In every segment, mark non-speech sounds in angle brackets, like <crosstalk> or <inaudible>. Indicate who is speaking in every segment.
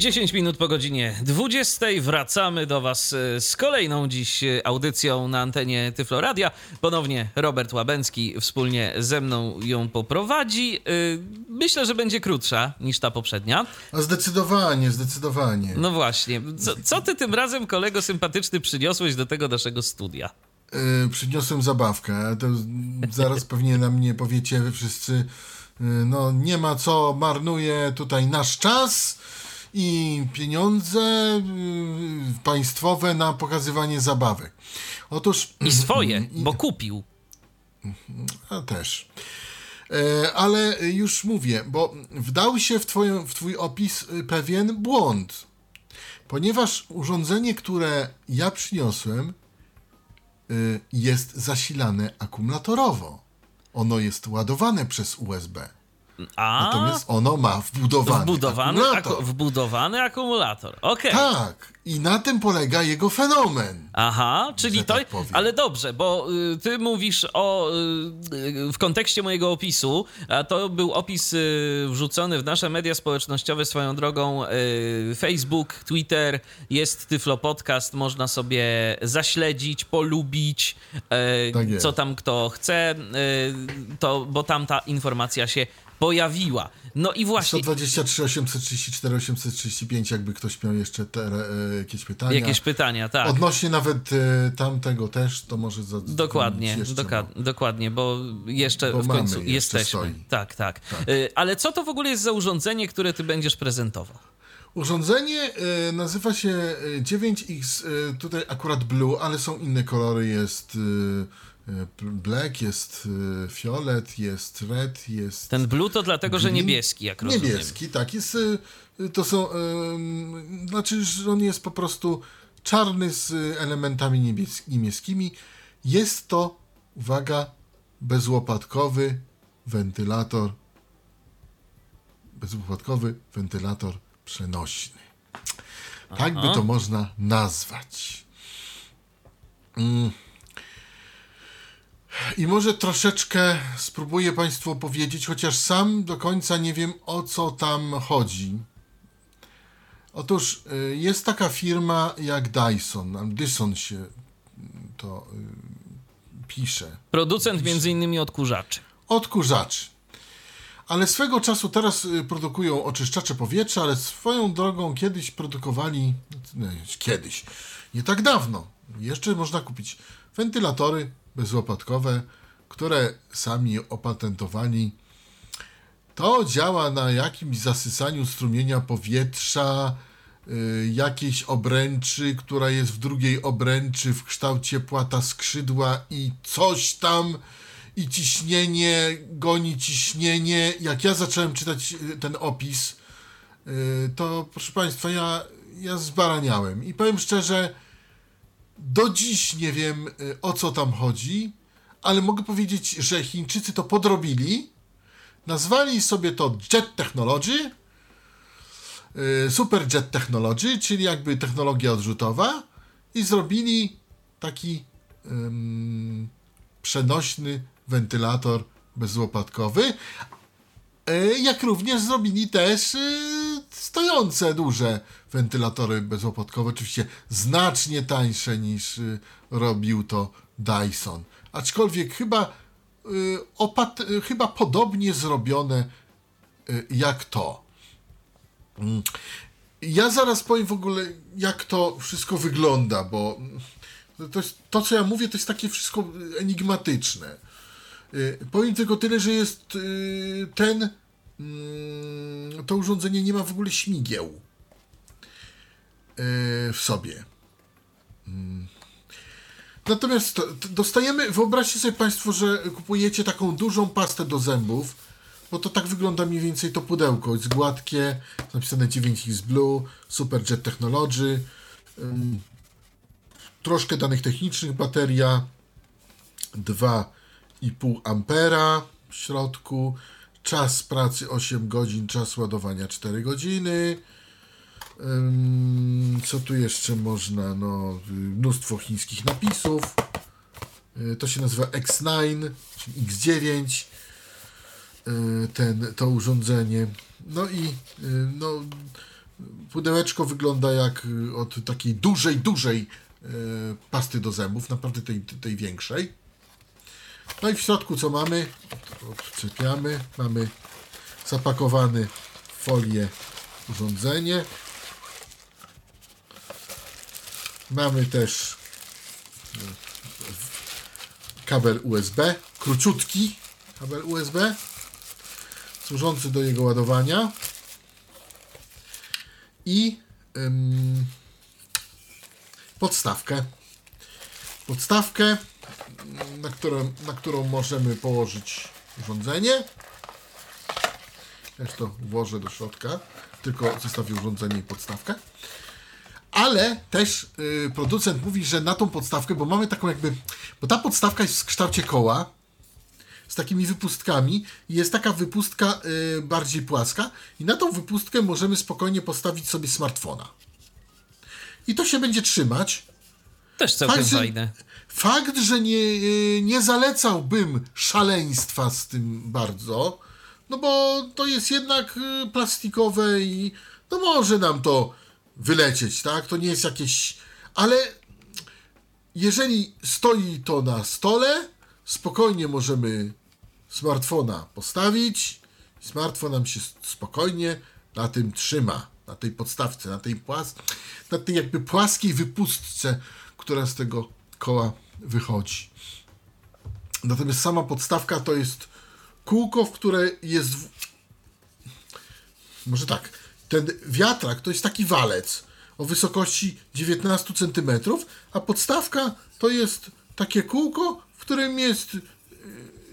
Speaker 1: 10 minut po godzinie 20 wracamy do Was e, z kolejną dziś e, audycją na antenie Tyfloradia. Ponownie Robert Łabęcki wspólnie ze mną ją poprowadzi. E, myślę, że będzie krótsza niż ta poprzednia.
Speaker 2: A zdecydowanie, zdecydowanie.
Speaker 1: No właśnie. Co, co ty tym razem, kolego sympatyczny, przyniosłeś do tego naszego studia?
Speaker 2: Yy, przyniosłem zabawkę. To zaraz <laughs> pewnie na mnie powiecie wy wszyscy, no nie ma co, marnuje tutaj nasz czas i pieniądze y, państwowe na pokazywanie zabawek. Otóż.
Speaker 1: I swoje, <clears throat> bo kupił.
Speaker 2: A też. E, ale już mówię, bo wdał się w, twoją, w Twój opis y, pewien błąd. Ponieważ urządzenie, które ja przyniosłem, y, jest zasilane akumulatorowo. Ono jest ładowane przez USB.
Speaker 1: A,
Speaker 2: Natomiast ono ma wbudowany,
Speaker 1: wbudowany,
Speaker 2: akumulator.
Speaker 1: aku- wbudowany akumulator. Okej.
Speaker 2: Tak, i na tym polega jego fenomen.
Speaker 1: Aha, czyli to.
Speaker 2: tak
Speaker 1: ale dobrze, bo y, ty mówisz o. Y, w kontekście mojego opisu, a to był opis y, wrzucony w nasze media społecznościowe swoją drogą. Y, Facebook, Twitter, jest Tyflo Podcast, można sobie zaśledzić, polubić, y,
Speaker 2: Tak
Speaker 1: co tam kto chce, y, to, bo tam ta informacja się pojawiła. No i właśnie.
Speaker 2: 123, 834, 835, jakby ktoś miał jeszcze te, e, jakieś pytania.
Speaker 1: Jakieś pytania, tak.
Speaker 2: Odnośnie nawet e, tamtego też, to może za,
Speaker 1: Dokładnie,
Speaker 2: jeszcze,
Speaker 1: doka- dokładnie, bo jeszcze
Speaker 2: Bo
Speaker 1: w końcu jesteśmy.
Speaker 2: stoi.
Speaker 1: Tak, tak, Y, Ale co to w ogóle jest za urządzenie, które ty będziesz prezentował?
Speaker 2: Urządzenie e, nazywa się e, 9X, e, tutaj akurat blue, ale są inne kolory, jest e, e, black, jest e, fiolet, jest red, jest
Speaker 1: Ten blue to dlatego, że
Speaker 2: Green?
Speaker 1: niebieski, jak rozumiem.
Speaker 2: niebieski, tak, jest, e, to są, e, znaczy, że on jest po prostu czarny z elementami niebies- niebieskimi. Jest to, uwaga, bezłopatkowy wentylator, bezłopatkowy wentylator przenośny. Tak by
Speaker 1: Aha.
Speaker 2: to można nazwać. Mm. I może troszeczkę spróbuję Państwu opowiedzieć, chociaż sam do końca nie wiem o co tam chodzi. Otóż y, jest taka firma jak Dyson, Dyson się to y, pisze.
Speaker 1: Producent między innymi odkurzaczy.
Speaker 2: Odkurzaczy. Ale swego czasu teraz y, produkują oczyszczacze powietrza, ale swoją drogą kiedyś produkowali, no, kiedyś, nie tak dawno, jeszcze można kupić wentylatory bezłopatkowe, które sami opatentowali. To działa na jakimś zasysaniu strumienia powietrza, y, jakiejś obręczy, która jest w drugiej obręczy w kształcie płata skrzydła i coś tam i ciśnienie goni ciśnienie. Jak ja zacząłem czytać y, ten opis, y, to proszę Państwa, ja, ja zbaraniałem. I powiem szczerze, do dziś nie wiem y, o co tam chodzi, ale mogę powiedzieć, że Chińczycy to podrobili. Nazwali sobie to Jet Technology, Super Jet Technology, czyli jakby technologia odrzutowa, i zrobili taki ym, przenośny wentylator bezłopatkowy, y, jak również zrobili też y, stojące duże wentylatory bezłopatkowe, oczywiście znacznie tańsze niż y, robił to Dyson. Aczkolwiek chyba, opat, chyba podobnie zrobione jak to. Mm. Ja zaraz powiem w ogóle, jak to wszystko wygląda, bo mm, to, jest, to co ja mówię, to jest takie wszystko enigmatyczne. Y, Powiem tylko tyle, że jest y, ten, mm, to urządzenie nie ma w ogóle śmigieł y, w sobie. Mm. Natomiast to, to dostajemy, wyobraźcie sobie Państwo, że kupujecie taką dużą pastę do zębów, bo to tak wygląda mniej więcej to pudełko. Jest gładkie, napisane 9X Blue, Super Jet Technology, troszkę danych technicznych, bateria 2,5 ampera w środku, czas pracy 8 godzin, czas ładowania 4 godziny, co tu jeszcze można? No, mnóstwo chińskich napisów. Y, To się nazywa X9, czyli X9. y, Ten, to urządzenie. No i y, no, pudełeczko wygląda jak od takiej dużej, dużej pasty do zębów, naprawdę tej, tej większej. No i w środku co mamy? Od- Odczepiamy. Mamy zapakowany w folię urządzenie. Mamy też e, kabel USB, króciutki kabel USB, służący do jego ładowania i ym, podstawkę. Podstawkę, na którą, na którą możemy położyć urządzenie. Też to włożę do środka, tylko zostawię urządzenie i podstawkę. Ale też y, producent mówi, że na tą podstawkę, bo mamy taką jakby, bo ta podstawka jest w kształcie koła, z takimi wypustkami i jest taka wypustka y, bardziej płaska i na tą wypustkę możemy spokojnie postawić sobie smartfona. I to się będzie trzymać.
Speaker 1: Też całkiem
Speaker 2: Fakt, że-
Speaker 1: fajne.
Speaker 2: Fakt, że nie, y, nie zalecałbym szaleństwa z tym bardzo, no bo to jest jednak y, plastikowe i no może nam to wylecieć, tak? To nie jest jakieś. Ale jeżeli stoi to na stole, spokojnie możemy smartfona postawić. Smartfon nam się spokojnie na tym trzyma, na tej podstawce, na tej, płas- na tej jakby płaskiej wypustce, która z tego koła wychodzi. Natomiast sama podstawka to jest kółko, w które jest. W... Może tak. Ten wiatrak to jest taki walec o wysokości 19 cm, a podstawka to jest takie kółko, w którym jest y,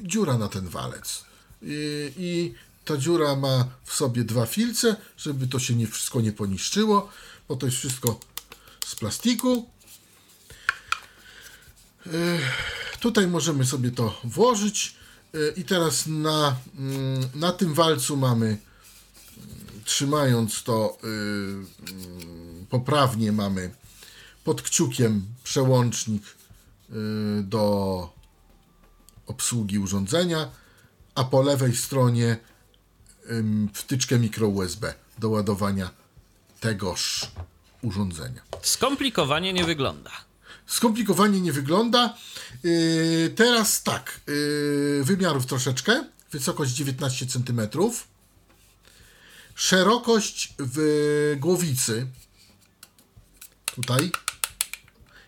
Speaker 2: dziura na ten walec. I, I ta dziura ma w sobie dwa filce, żeby to się nie wszystko nie poniszczyło, bo to jest wszystko z plastiku. Tutaj możemy sobie to włożyć y, i teraz na, mm, na tym walcu mamy mm, trzymając to mm, poprawnie mamy pod kciukiem przełącznik do obsługi urządzenia, a po lewej stronie wtyczkę mikro USB do ładowania tegoż urządzenia.
Speaker 1: Skomplikowanie nie wygląda.
Speaker 2: Skomplikowanie nie wygląda. Yy, teraz tak, yy, wymiarów troszeczkę. Wysokość 19 cm. Szerokość w głowicy. Tutaj.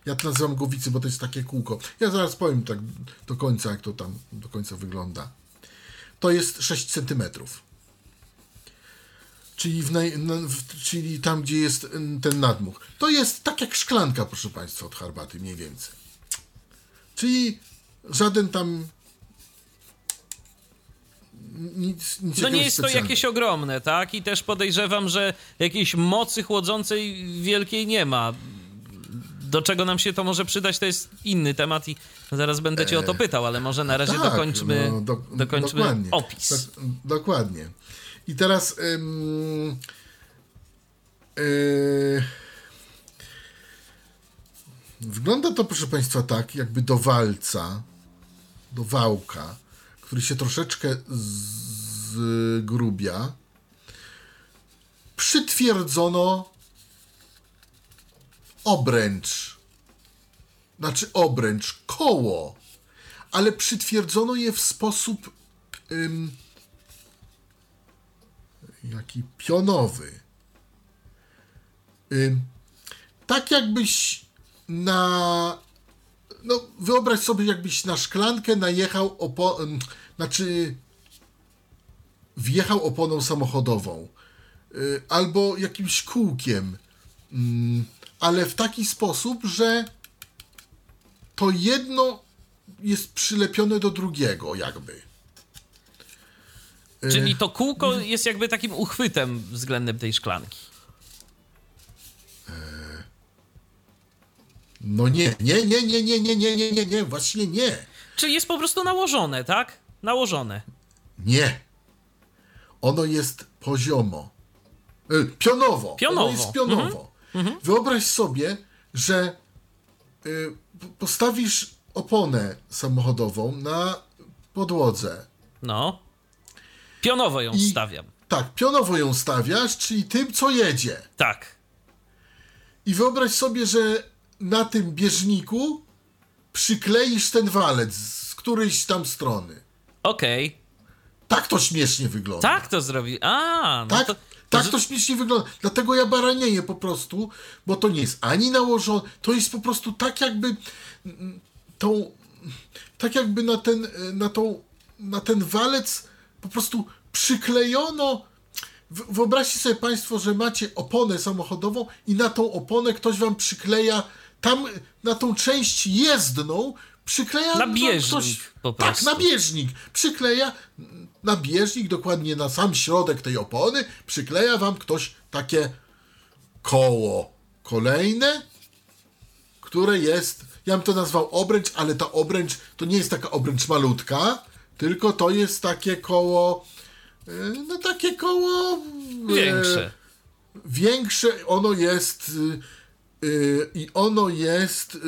Speaker 2: Ja to nazywam głowicy, bo to jest takie kółko. Ja zaraz powiem tak do końca, jak to tam do końca wygląda. To jest 6 cm. Czyli, w naj, na, w, czyli tam, gdzie jest mm, ten nadmuch. To jest tak jak szklanka, proszę Państwa, od herbaty, mniej więcej. Czyli żaden tam. Nic, nic
Speaker 1: No nie jest to jakieś ogromne, tak? I też podejrzewam, że jakiejś mocy chłodzącej wielkiej nie ma. Do czego nam się to może przydać, to jest inny temat i zaraz będę cię o to pytał, ale może na razie dokończmy,
Speaker 2: no, do-
Speaker 1: dokończmy
Speaker 2: dokładnie.
Speaker 1: opis.
Speaker 2: Tak, dokładnie. I teraz. Ym, yy, wygląda to, proszę Państwa, tak, jakby do walca, do wałka, który się troszeczkę zgrubia, przytwierdzono obręcz. Znaczy obręcz, koło, ale przytwierdzono je w sposób ym, jaki pionowy. Ym, tak jakbyś na. No, wyobraź sobie, jakbyś na szklankę najechał opo... ym, Znaczy. Wjechał oponą samochodową. Y, albo jakimś kółkiem. Ale w taki sposób, że to jedno jest przylepione do drugiego, jakby.
Speaker 1: Czyli to kółko jest jakby takim uchwytem względem tej szklanki.
Speaker 2: No nie, nie, nie, nie, nie, nie, nie, nie, nie, nie, właśnie nie.
Speaker 1: Czyli jest po prostu nałożone, tak? Nałożone.
Speaker 2: Nie. Ono jest poziomo. Y, Pionowo.
Speaker 1: Pionowo.
Speaker 2: Ono jest pionowo. Wyobraź sobie, że y, postawisz oponę samochodową na podłodze.
Speaker 1: No. Pionowo ją
Speaker 2: I-
Speaker 1: stawiam.
Speaker 2: Tak, pionowo ją stawiasz, czyli tym, co jedzie.
Speaker 1: Tak.
Speaker 2: I wyobraź sobie, że na tym bieżniku przykleisz ten walec z którejś tam strony.
Speaker 1: Okej.
Speaker 2: Tak to śmiesznie wygląda.
Speaker 1: Tak to zrobi. A, no
Speaker 2: Tak,
Speaker 1: to...
Speaker 2: tak
Speaker 1: to-
Speaker 2: śmiesznie wygląda. Dlatego ja baranieję po prostu, bo to nie jest ani nałożone, to jest po prostu tak jakby mm, tą, tak jakby na ten, e, na tą, na ten walec po prostu przyklejono. Wyobraźcie sobie Państwo, że macie oponę samochodową i na tą oponę ktoś Wam przykleja, tam na tą część jezdną przykleja
Speaker 1: Na
Speaker 2: wam
Speaker 1: bieżnik po
Speaker 2: Tak,
Speaker 1: prostu.
Speaker 2: na bieżnik. Przykleja na bieżnik, dokładnie na sam środek tej opony, przykleja wam ktoś takie koło kolejne, które jest, ja bym to nazwał obręcz, ale ta obręcz to nie jest taka obręcz malutka, tylko to jest takie koło, e, no takie koło... e,
Speaker 1: Większe.
Speaker 2: Większe, ono jest y, y, i ono jest y,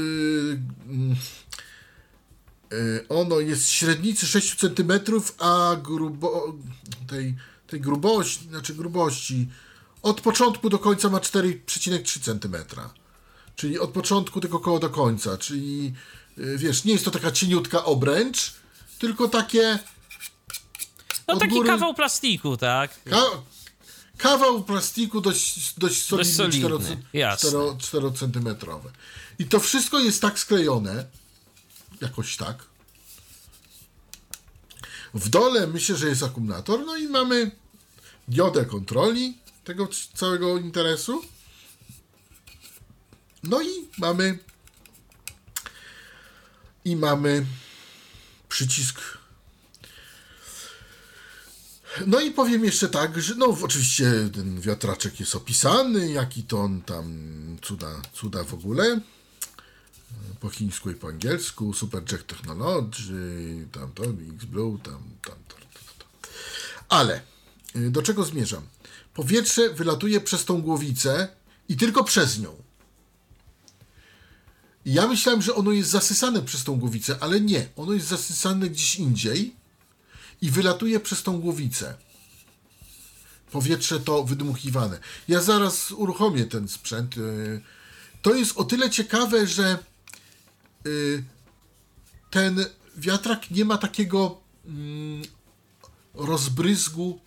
Speaker 2: y, ono jest średnicy 6 cm, a grubo, tej, tej grubości, znaczy grubości od początku do końca ma 4,3 cm. Czyli od początku tego koła do końca, czyli y, wiesz, nie jest to taka cieniutka obręcz, tylko takie
Speaker 1: No taki
Speaker 2: góry-
Speaker 1: kawał plastiku, tak?
Speaker 2: Ka kawał plastiku dość, dość solidny,
Speaker 1: solidny,
Speaker 2: 4,
Speaker 1: jasne.
Speaker 2: 4, centymetrowe. I to wszystko jest tak sklejone, jakoś tak. W dole myślę, że jest akumulator, no i mamy diodę kontroli tego całego interesu. No i mamy i mamy przycisk no i powiem jeszcze tak, że no oczywiście ten wiatraczek jest opisany, jaki to on tam cuda, cuda w ogóle. Po chińsku i po angielsku, Superjet Technology, tam to, X-Blue, tam, tam, to, to, to. Ale y, do czego zmierzam? Powietrze wylatuje przez tą głowicę i tylko przez nią. Ja myślałem, że ono jest zasysane przez tą głowicę, ale nie. Ono jest zasysane gdzieś indziej i wylatuje przez tą głowicę. Powietrze to wydmuchiwane. Ja zaraz uruchomię ten sprzęt. yy. To jest o tyle ciekawe, że yy, ten wiatrak nie ma takiego mm, rozbryzgu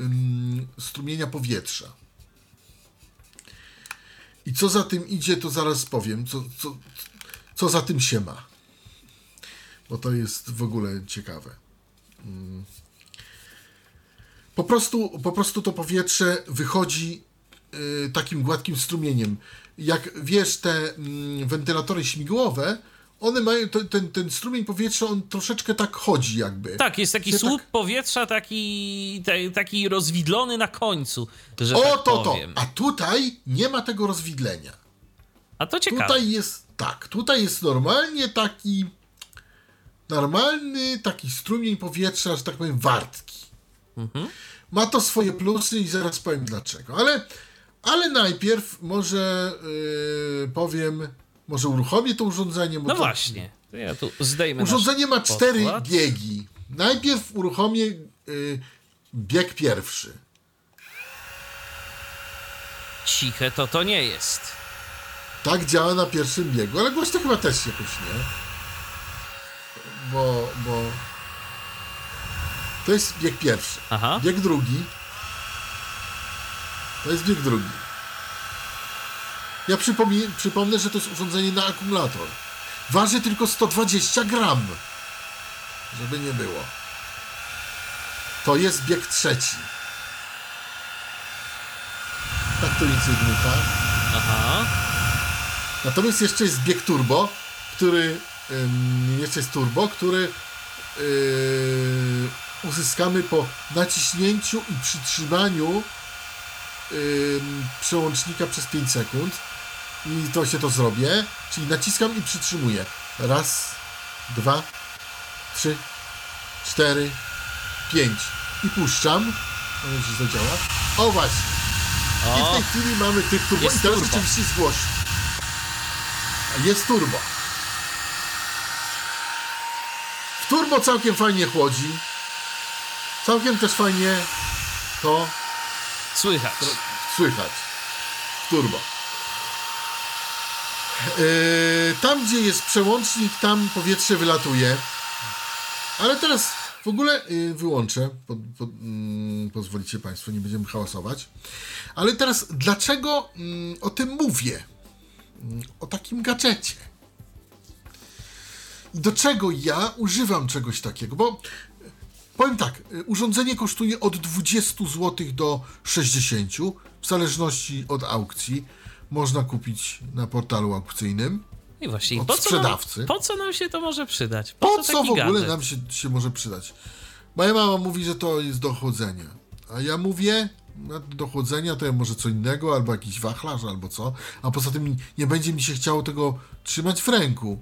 Speaker 2: ym, strumienia powietrza. I co za tym idzie, to zaraz powiem, co, co, co za tym się ma. Bo to jest w ogóle ciekawe. Po prostu, po prostu to powietrze wychodzi y, takim gładkim strumieniem. Jak wiesz, te mm, wentylatory śmigłowe, one mają to, ten, ten strumień powietrza, on troszeczkę tak chodzi jakby.
Speaker 1: Tak, jest taki
Speaker 2: Się
Speaker 1: słup
Speaker 2: tak-
Speaker 1: powietrza, taki, te, taki rozwidlony na końcu, że
Speaker 2: O,
Speaker 1: tak
Speaker 2: to, to.
Speaker 1: powiem.
Speaker 2: A tutaj nie ma tego rozwidlenia.
Speaker 1: A to ciekawe.
Speaker 2: Tutaj jest tak, tutaj jest normalnie taki normalny taki strumień powietrza, że tak powiem, wartki. Ma to swoje plusy i zaraz powiem dlaczego. Ale, ale najpierw może yy, powiem, może uruchomię to urządzenie. bo
Speaker 1: No
Speaker 2: to-
Speaker 1: właśnie. To ja tu zdejmę
Speaker 2: Urządzenie ma cztery
Speaker 1: podkład.
Speaker 2: biegi. Najpierw uruchomię yy, bieg pierwszy.
Speaker 1: Ciche to to nie jest.
Speaker 2: Tak działa na pierwszym biegu, ale głośno chyba też jakoś nie. Bo, bo... To jest bieg pierwszy.
Speaker 1: Aha.
Speaker 2: Bieg drugi. To jest bieg drugi. Ja przypomnę, przypomnę, że to jest urządzenie na akumulator. Waży tylko 120 gram. Żeby nie było. To jest bieg trzeci. Tak to więcej dmucha.
Speaker 1: Aha.
Speaker 2: Natomiast jeszcze jest bieg turbo, który ym, jeszcze jest turbo, który yy, uzyskamy po naciśnięciu i przytrzymaniu ym, przełącznika przez 5 sekund. I to się to zrobię. Czyli naciskam i przytrzymuję. Raz, dwa, trzy, cztery, pięć. I puszczam. Mam nadzieję, że zadziała. O właśnie. I w tej chwili mamy tych turbo.
Speaker 1: Jest
Speaker 2: I teraz
Speaker 1: turbo.
Speaker 2: rzeczywiście jest głośno. Jest turbo. W turbo całkiem fajnie chłodzi. Całkiem też fajnie to
Speaker 1: Słychać.
Speaker 2: słychać. W turbo. Yy, tam, gdzie jest przełącznik, tam powietrze wylatuje. Ale teraz w ogóle yy, wyłączę. Po, po, mm, pozwolicie Państwo, nie będziemy hałasować. Ale teraz, dlaczego mm, o tym mówię? Mm, O takim gadżecie. I do czego ja używam czegoś takiego? Bo Powiem tak, y, urządzenie kosztuje od 20 zł do 60, w zależności od aukcji. Można kupić na portalu aukcyjnym.
Speaker 1: I właśnie,
Speaker 2: Od
Speaker 1: po co,
Speaker 2: sprzedawcy.
Speaker 1: nam, po co nam się to może przydać? Po,
Speaker 2: Po
Speaker 1: co,
Speaker 2: co w ogóle
Speaker 1: gadżet?
Speaker 2: nam się, się może przydać? Moja mama mówi, że to jest do chłodzenia. A ja mówię, no, do chłodzenia to ja może co innego, albo jakiś wachlarz, albo co. A poza tym nie będzie mi się chciało tego trzymać w ręku.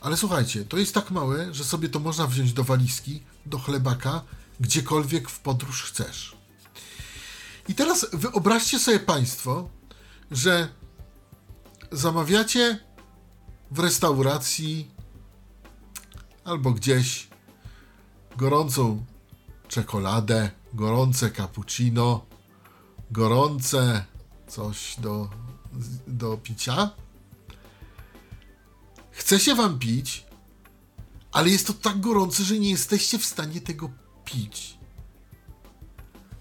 Speaker 2: Ale słuchajcie, to jest tak małe, że sobie to można wziąć do walizki, do chlebaka, gdziekolwiek w podróż chcesz. I teraz wyobraźcie sobie Państwo, że zamawiacie w restauracji albo gdzieś gorącą czekoladę, gorące cappuccino, gorące coś do, do picia. Chce się wam pić, ale jest to tak gorące, że nie jesteście w stanie tego pić.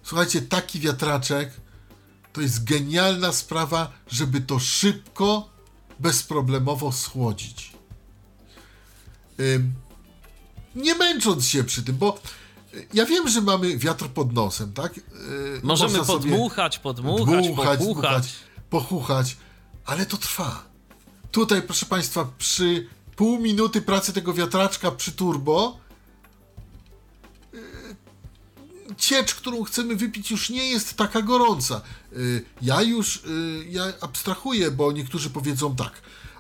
Speaker 2: Słuchajcie, taki wiatraczek to jest genialna sprawa, żeby to szybko, bezproblemowo schłodzić. Nie męcząc się przy tym, bo y, ja wiem, że mamy wiatr pod nosem, tak? Yy,
Speaker 1: Możemy
Speaker 2: można
Speaker 1: podmuchać, podmuchać,
Speaker 2: dmuchać,
Speaker 1: pochuchać.
Speaker 2: pochuchać, ale to trwa. Tutaj, proszę Państwa, przy pół minuty pracy tego wiatraczka przy turbo, ciecz, którą chcemy wypić, już nie jest taka gorąca. Yy, Ja już, yy, ja abstrahuję, bo niektórzy powiedzą tak,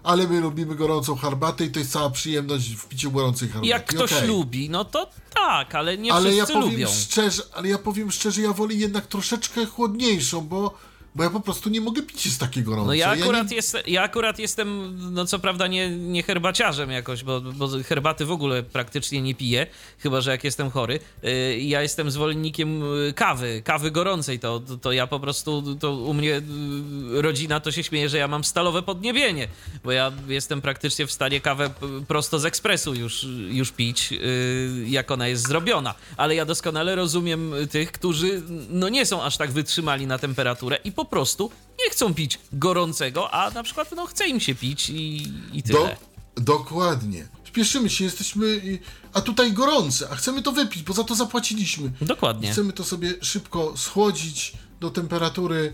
Speaker 2: ale my lubimy gorącą herbatę i to jest cała przyjemność w piciu gorącej herbaty.
Speaker 1: Jak ktoś
Speaker 2: Okej.
Speaker 1: lubi, no to tak, ale nie
Speaker 2: ale ja
Speaker 1: wszyscy
Speaker 2: powiem
Speaker 1: lubią.
Speaker 2: szczerze, ale ja powiem szczerze, ja wolę jednak troszeczkę chłodniejszą, bo, bo ja po prostu nie mogę pić z takiej gorącej.
Speaker 1: No ja akurat,
Speaker 2: nie...
Speaker 1: jest, ja akurat jestem, no co prawda nie, nie herbaciarzem jakoś, bo, bo herbaty w ogóle praktycznie nie piję, chyba że jak jestem chory. Yy, Ja jestem zwolennikiem yy, kawy, kawy gorącej, to, to, to ja po prostu, to u mnie yy, rodzina to się śmieje, że ja mam stalowe podniebienie, bo ja jestem praktycznie w stanie kawę prosto z ekspresu już, już pić, jak ona jest zrobiona. Ale ja doskonale rozumiem tych, którzy no nie są aż tak wytrzymali na temperaturę i po prostu nie chcą pić gorącego, a na przykład no chce im się pić i, i
Speaker 2: Do,
Speaker 1: tyle.
Speaker 2: dokładnie. Śpieszymy się, jesteśmy, a tutaj gorące, a chcemy to wypić, bo za to zapłaciliśmy.
Speaker 1: Dokładnie.
Speaker 2: Chcemy to sobie szybko schłodzić do temperatury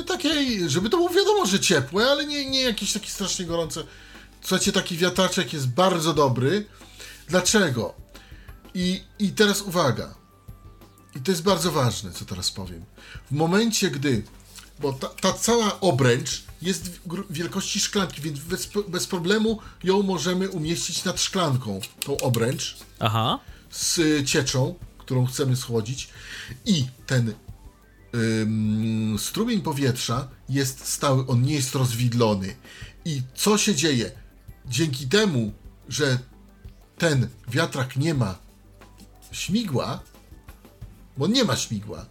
Speaker 2: y, takiej, żeby to było wiadomo, że ciepłe, ale nie, nie jakieś takie strasznie gorące. Słuchajcie, taki wiatraczek jest bardzo dobry. Dlaczego? I, I teraz uwaga. I to jest bardzo ważne, co teraz powiem. W momencie, gdy, bo ta, ta cała obręcz jest wielkości szklanki, więc bez, bez problemu ją możemy umieścić nad szklanką, tą obręcz
Speaker 1: Aha.
Speaker 2: z y, cieczą, którą chcemy schłodzić i ten ym, strumień powietrza jest stały, on nie jest rozwidlony. I co się dzieje? Dzięki temu, że ten wiatrak nie ma śmigła, bo nie ma śmigła,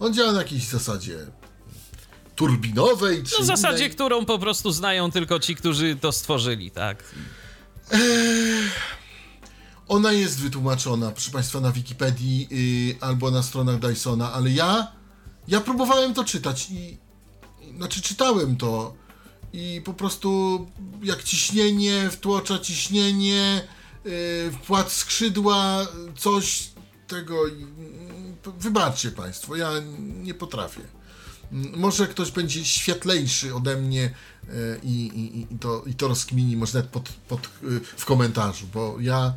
Speaker 2: on działa na jakiejś zasadzie turbinowej, czy
Speaker 1: No w zasadzie,
Speaker 2: innej.
Speaker 1: którą po prostu znają tylko ci, którzy to stworzyli, tak?
Speaker 2: Ona jest wytłumaczona, proszę Państwa, na Wikipedii yy, albo na stronach Dysona, ale ja, ja próbowałem to czytać i, znaczy czytałem to i po prostu jak ciśnienie, wtłocza ciśnienie, yy, wpłat skrzydła, coś tego, wybaczcie Państwo, ja nie potrafię. Może ktoś będzie światlejszy ode mnie e, i, i, i, to, i to rozkmini, może nawet pod, pod, y, w komentarzu, bo ja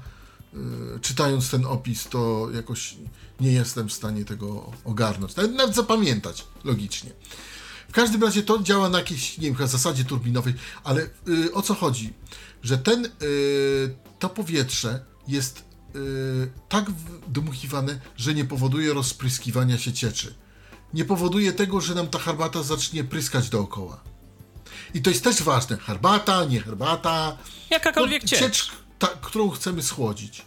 Speaker 2: y, czytając ten opis, to jakoś nie jestem w stanie tego ogarnąć, nawet, nawet zapamiętać logicznie. W każdym razie to działa na jakiejś, nie wiem, zasadzie turbinowej, ale o co chodzi? Że ten, to powietrze jest tak dmuchiwane, że nie powoduje rozpryskiwania się cieczy. Nie powoduje tego, że nam ta herbata zacznie pryskać dookoła. I to jest też ważne. Herbata, nie herbata.
Speaker 1: Jakakolwiek ciecz.
Speaker 2: ciecz ta, którą chcemy schłodzić.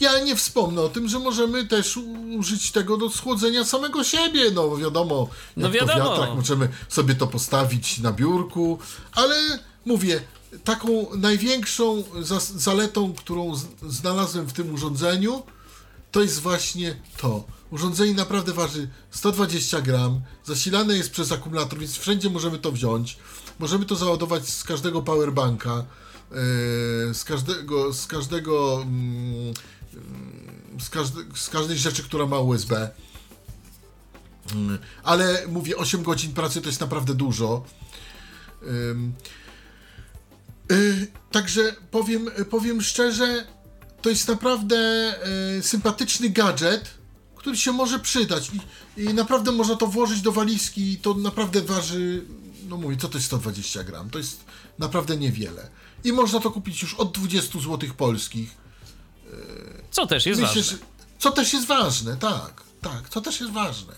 Speaker 2: Ja nie wspomnę o tym, że możemy też użyć tego do schłodzenia samego siebie. No wiadomo, jak
Speaker 1: No wiadomo.
Speaker 2: to wiatrak, możemy sobie to postawić na biurku, ale mówię, taką największą zaletą, którą znalazłem w tym urządzeniu, to jest właśnie to. Urządzenie naprawdę waży 120 gram, zasilane jest przez akumulator, więc wszędzie możemy to wziąć. Możemy to załadować z każdego powerbanka, yy, z każdego, z każdego, mm, z, każde, z każdej rzeczy, która ma USB. Mm, Ale mówię, 8 godzin pracy to jest naprawdę dużo. Y, Także powiem, powiem szczerze, to jest naprawdę e, sympatyczny gadżet, który się może przydać. I, I naprawdę można to włożyć do walizki i to naprawdę waży, no mówię, co to jest 120 gram? To jest naprawdę niewiele. I można to kupić już od 20 zł polskich.
Speaker 1: Co też jest
Speaker 2: Myślę,
Speaker 1: ważne.
Speaker 2: że, co też jest ważne, tak, tak, co też jest ważne.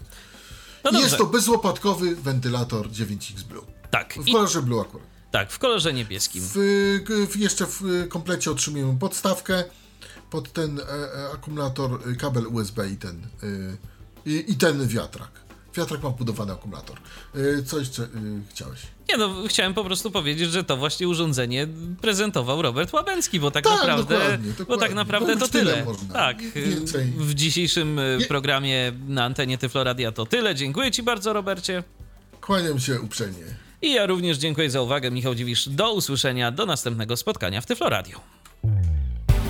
Speaker 1: No
Speaker 2: I jest to bezłopatkowy wentylator 9X Blue.
Speaker 1: Tak,
Speaker 2: W
Speaker 1: i,
Speaker 2: kolorze blue akurat.
Speaker 1: tak, w kolorze niebieskim.
Speaker 2: W, w, jeszcze w komplecie otrzymujemy podstawkę pod ten e, e, akumulator, e, kabel USB i ten, e, i, i ten wiatrak. Wiatrak ma budowany akumulator. E, co jeszcze e, chciałeś?
Speaker 1: Nie no, chciałem po prostu powiedzieć, że to właśnie urządzenie prezentował Robert Łabęcki, bo tak,
Speaker 2: Tak,
Speaker 1: naprawdę,
Speaker 2: dokładnie,
Speaker 1: bo tak
Speaker 2: dokładnie.
Speaker 1: naprawdę to
Speaker 2: tyle
Speaker 1: tyle.
Speaker 2: można.
Speaker 1: Tak,
Speaker 2: Więcej.
Speaker 1: w dzisiejszym
Speaker 2: Nie-
Speaker 1: programie na antenie Tyfloradia to tyle. Dziękuję ci bardzo, Robercie.
Speaker 2: Kłaniam się uprzejmie.
Speaker 1: I ja również dziękuję za uwagę. Michał Dziwisz, do usłyszenia, do następnego spotkania w Tyfloradiu.